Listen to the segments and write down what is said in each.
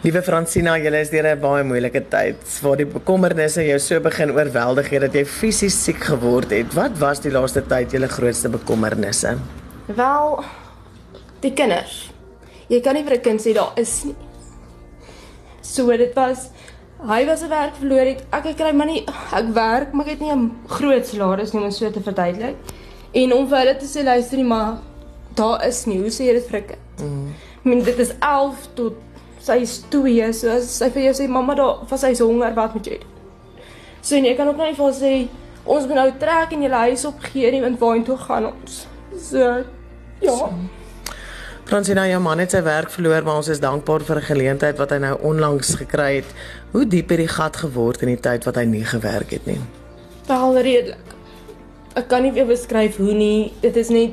Liewe Francina, jy is deur 'n baie moeilike tyd waar die bekommernisse jou so begin oorweldig het dat jy fisies siek geword het. Wat was die laaste tyd julle grootste bekommernisse? Wel, die kinders. Jy kan nie vir 'n kind sê daar is nie. So dit was hy was 'n werk verloor het. Ek kry maar nie ek werk, maar ek het nie 'n groot salaris nie om so te verduidelik. En om vir hulle te sê luister nie, maar daar is nie. Hoe sê jy dit vir 'n kind? Mm. Ek meen dit is 11 tot sy is 2, so as sy vir jou sê mamma daar was hy honger, wat moet jy doen? So en jy kan ook net vir sê ons moet nou trek en julle huis opgee nie want waarheen toe gaan ons? So ja. So. Fransina, jou man het sy werk verloor, maar ons is dankbaar vir 'n geleentheid wat hy nou onlangs gekry het. Hoe diep het die gat geword in die tyd wat hy nie gewerk het nie? Wel redelik. Ek kan nie weer beskryf hoe nie. Dit is net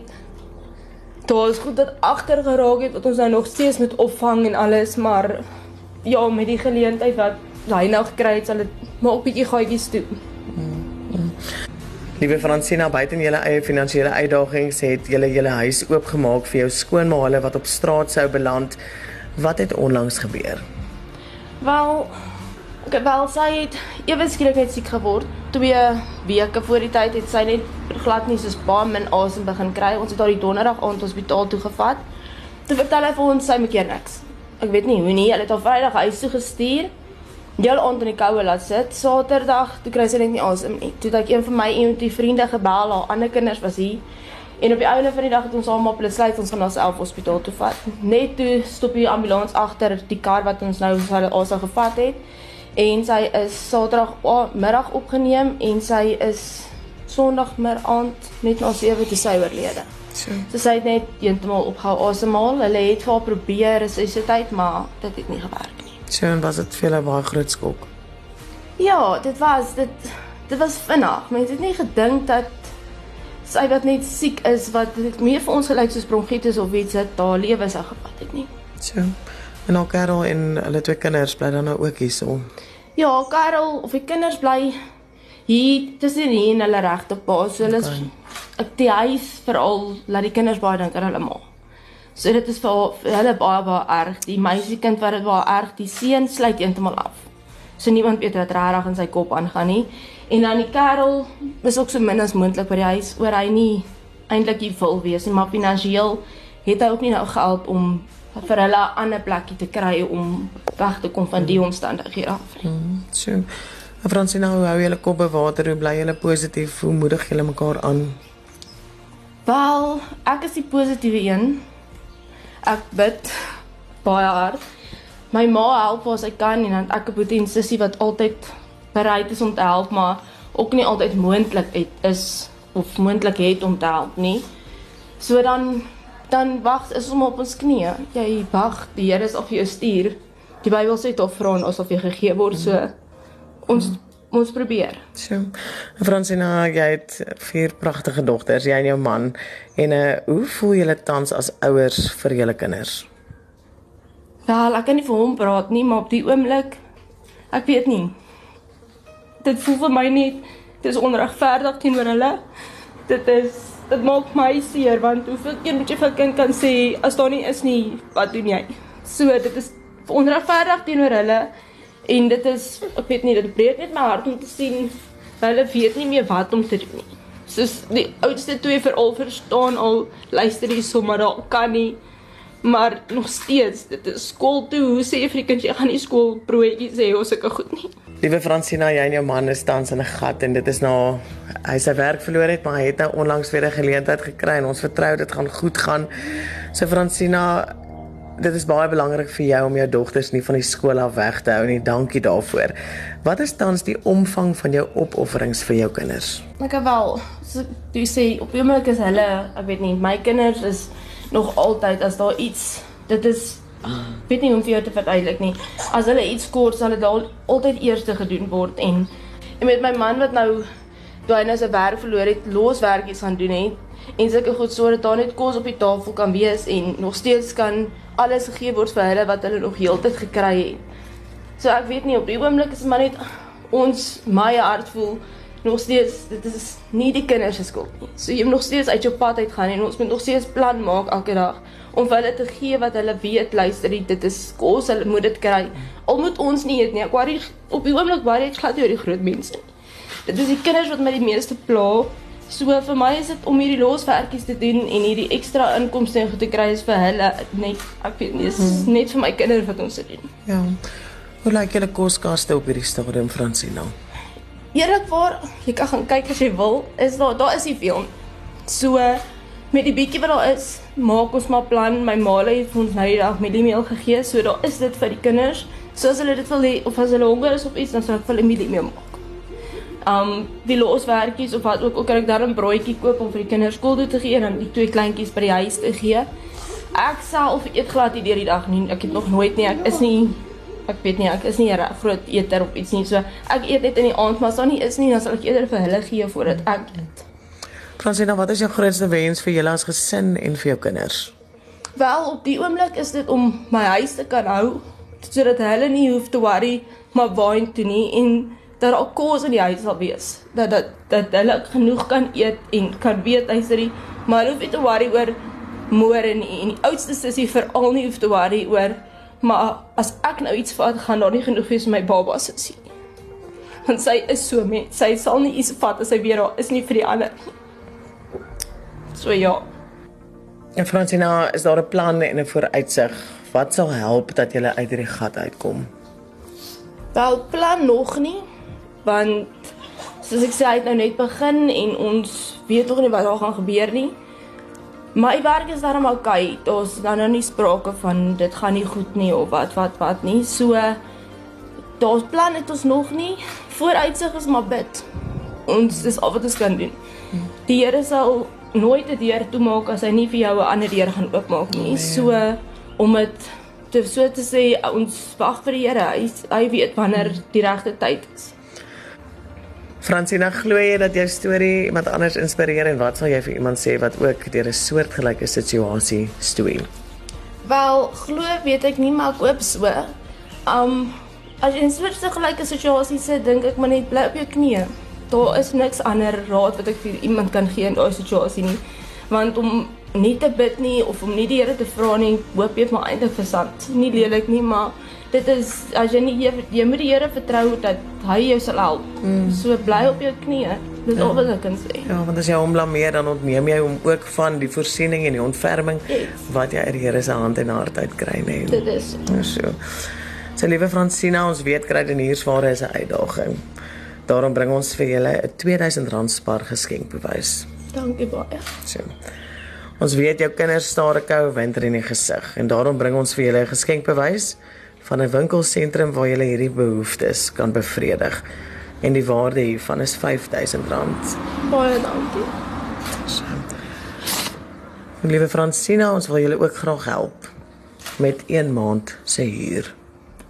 daar is goed dat agter geraak het wat ons nou nog steeds met opvang en alles, maar ja, met die geleentheid wat hy nou gekry het, sal dit maar 'n bietjie gaatjies toe. Liewe Francina, buiten julle eie finansiële uitdagings het julle julle huis oopgemaak vir jou skoonmaale wat op straat sou beland. Wat het onlangs gebeur? Wel, ek wel sy het ewe skielik net siek geword. 2 weke voor die tyd het sy net glad nie soos baie min asem begin kry. Ons het haar die donderdag aand hospitaal toe gevat. Toe vertel hy vir ons sy maak niks. Ek weet nie hoe nie. Hulle het haar Vrydag huis toe gestuur deel aand in die koue laat sit. Saterdag, toe kry sy net nie asem nie. Toe het ek een van my die vriende gebel, haar ander kinders was hier. En op die einde van die dag het ons almal besluit ons gaan na self hospitaal toe vat. Net toe stop die ambulans agter die kar wat ons nou vir hulle alsa gevat het. En sy is Saterdag middag opgeneem en sy is Sondagmiddag aand net na 7 te sy oorlede. So. so sy het net heeltemal opgehou asemhaal. Hulle het vir haar probeer resusciteer, maar dit het nie gewerk nie. So en was dit vir 'n baie groot skok. Ja, dit was dit dit was vinnig. Mense het nie gedink dat sy wat net siek is wat dit meer vir ons gelyk soos bronkietis of iets het daar lewe sy gevat het nie. So. En al Karel en hulle twee kinders bly dan nou ook hier so. Ja, Karel of die kinders bly hier tussen hier en hulle regte pa. So hulle is ek die huis veral laat die kinders baie dink aan hulle ma. So dit is vir, vir hulle baie baie erg. Die meisiekind wat dit baie erg, die seun sluit eentemal af. So niemand weet wat regtig in sy kop aangaan nie. En dan die kerel is ook so min as moontlik by die huis oor hy nie eintlik hier wil wees nie, maar finansiëel het hy ook nie nou geld om vir hulle 'n ander plekkie te kry om weg te kom van die omstandighede af. Mm, so. Fransina, hoe hou julle kop be water? Hoe bly julle positief? Hoe moedig julle mekaar aan? Wel, ek is die positiewe een ek bid baie hard. My ma help as ek kan en dan ek 'n boetie en sussie wat altyd bereid is om te help, maar ook nie altyd moontlik is of moontlik het om te help nie. So dan dan wag is om op ons knieë. Jy wag, die Here is op jou stuur. Die Bybel sê tot vra asof jy gegee word, so ons ons probeer. So. Fransina, jy het vier pragtige dogters, jy en jou man. En uh hoe voel julle tans as ouers vir julle kinders? Wel, ek kan nie vir hom praat nie, maar op die oomblik ek weet nie. Dit voel vir my nie dit is onregverdig teenoor hulle. Dit is dit maak my seer want hoeveel keer moet jy vir 'n kind kan sê as daar nie is nie, wat doen jy? So dit is onregverdig teenoor hulle. En dit is ek weet nie dit breek net my hart om te sien hulle weet nie meer wat om te doen nie. Soos die oudste twee veral verstaan al luister jy sommer daar kan nie maar nog steeds dit is skool toe hoe sê jy vir die kind jy gaan nie skool broodjies hê of sulke goed nie. Liewe Fransina, jy en jou man is tans in 'n gat en dit is nou hy sy werk verloor het, maar hy het nou onlangs weer 'n geleentheid gekry en ons vertrou dit gaan goed gaan. So Fransina, dit is baie belangrik vir jou om jou dogters nie van die skool af weg te hou nie. Dankie daarvoor. Wat is tans die omvang van jou opofferings vir jou kinders? Ek wel, so jy sê op die oomblik is hulle, ek weet nie, my kinders is nog altyd as daar iets, dit is weet nie hoe om vir jou te verduidelik nie. As hulle iets kort, sal dit altyd eers gedoen word en en met my man wat nou toe hy nou sy werk verloor het, loswerkies gaan doen het en sulke goed sodat daar net kos op die tafel kan wees en nog steeds kan alles gegee word vir hulle wat hulle nog heeltyd gekry het. So ek weet nie op die oomblik is maar net ons my hart voel nog steeds dit is nie die kinders se skuld nie. So jy moet nog steeds uit jou pad uit gaan en ons moet nog steeds plan maak elke dag om vir hulle te gee wat hulle weet, luister, dit is kos, hulle moet dit kry. Al moet ons nie eet nie. Ek worry op die oomblik baie ek glad oor die groot mense. Dit is die kinders wat my die meeste pla. So vir my is dit om hierdie loswerkies te doen en hierdie ekstra inkomste en goed te kry is vir hulle net ek weet nie, is hmm. net vir my kinders wat ons dit doen. Ja. Hoe lyk julle koskaste op hierdie stadium Fransina? Eerlikwaar, jy kan gaan kyk as jy wil. Is daar daar is nie veel. So met die bietjie wat daar is, maak ons maar plan. My ma het ons nou die dag mieliemeel gegee, so daar is dit vir die kinders. So as hulle dit wil hê of as hulle honger is of iets, dan sal ek vir hulle mieliemeel maak. Um die loswerkies of wat ook, ook kan ek daar 'n broodjie koop om vir die kinders skool toe te gee en dan die twee kleintjies by die huis te gee. Ek self eet glad nie deur die dag nie. Ek het nog nooit nie. Ek is nie ek weet nie, ek is nie 'n groot eter of iets nie. So ek eet net in die aand, maar as daar nie is nie, dan sal ek eerder vir hulle gee voordat ek eet. Fransina, wat is jou grootste wens vir julle as gesin en vir jou kinders? Wel, op die oomblik is dit om my huis te kan hou sodat hulle nie hoef te worry maar waarheen toe nie en dat daar kos in die huis sal wees. Dat dat dat hulle genoeg kan eet en kan weet hy's maar hulle hoef nie te worry oor môre nie en die oudste sussie veral nie hoef te worry oor maar as ek nou iets vat gaan daar nie genoeg wees vir my baba sussie nie. Want sy is so met sy sal nie iets vat as sy weer daar is nie vir die ander nie. So ja. En Fransina, is daar 'n plan en 'n vooruitsig wat sal help dat jy uit hierdie gat uitkom? Wel, plan nog nie, want soos ek sê, het nou net begin en ons weet nog nie wat daar gaan gebeur nie. My werk is daarom okay. Ons dan nou nie sprake van dit gaan nie goed nie of wat wat wat nie. So daar's plan het ons nog nie. Vooruitsig is maar bid. Ons dis al wat ons kan doen. Die Here sal nooit 'n deur toemaak as hy nie vir jou 'n ander deur gaan oopmaak nie. Nee. So om dit te so te sê ons wag vir die Here. Hy hy weet wanneer die regte tyd is. Fransina, glo jy dat jou storie iemand anders inspireer en wat sal jy vir iemand sê wat ook deur 'n soortgelyke situasie stoei? Wel, glo weet ek nie maar ek hoop so. Um as jy in 'n soortgelyke situasie sit, dink ek maar net bly op jou knieë daar is niks ander raad wat ek vir iemand kan gee in daai situasie nie. Want om nie te bid nie of om nie die Here te vra nie, hoop jy maar eintlik versand. Nie lelik nie, maar dit is as jy nie jy, moet die Here vertrou dat hy jou sal help. Mm. So bly op jou knieë. Dis ja. al wat ek kan sê. Ja, want as jy hom blameer dan ontneem jy hom ook van die voorsiening en die ontferming yes. wat jy uit die Here se hand en hart uit kry, nê. Dit is so. so. So liewe Fransina, ons weet kry dit hier sware is 'n uitdaging. Daarom bring ons vir julle 'n R2000 spar geskenkbewys. Dankie baie. So. Ons weet jou kinders staar 'n koue winter in die gesig en daarom bring ons vir julle 'n geskenkbewys van 'n winkelsentrum waar julle hierdie behoeftes kan bevredig. En die waarde hiervan is R5000. Baie dankie. So. Liewe Fransina, ons wil julle ook graag help met 1 maand se huur.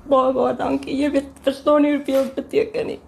Baie baie dankie. Jy weet verstaan nie hoeveel dit beteken nie.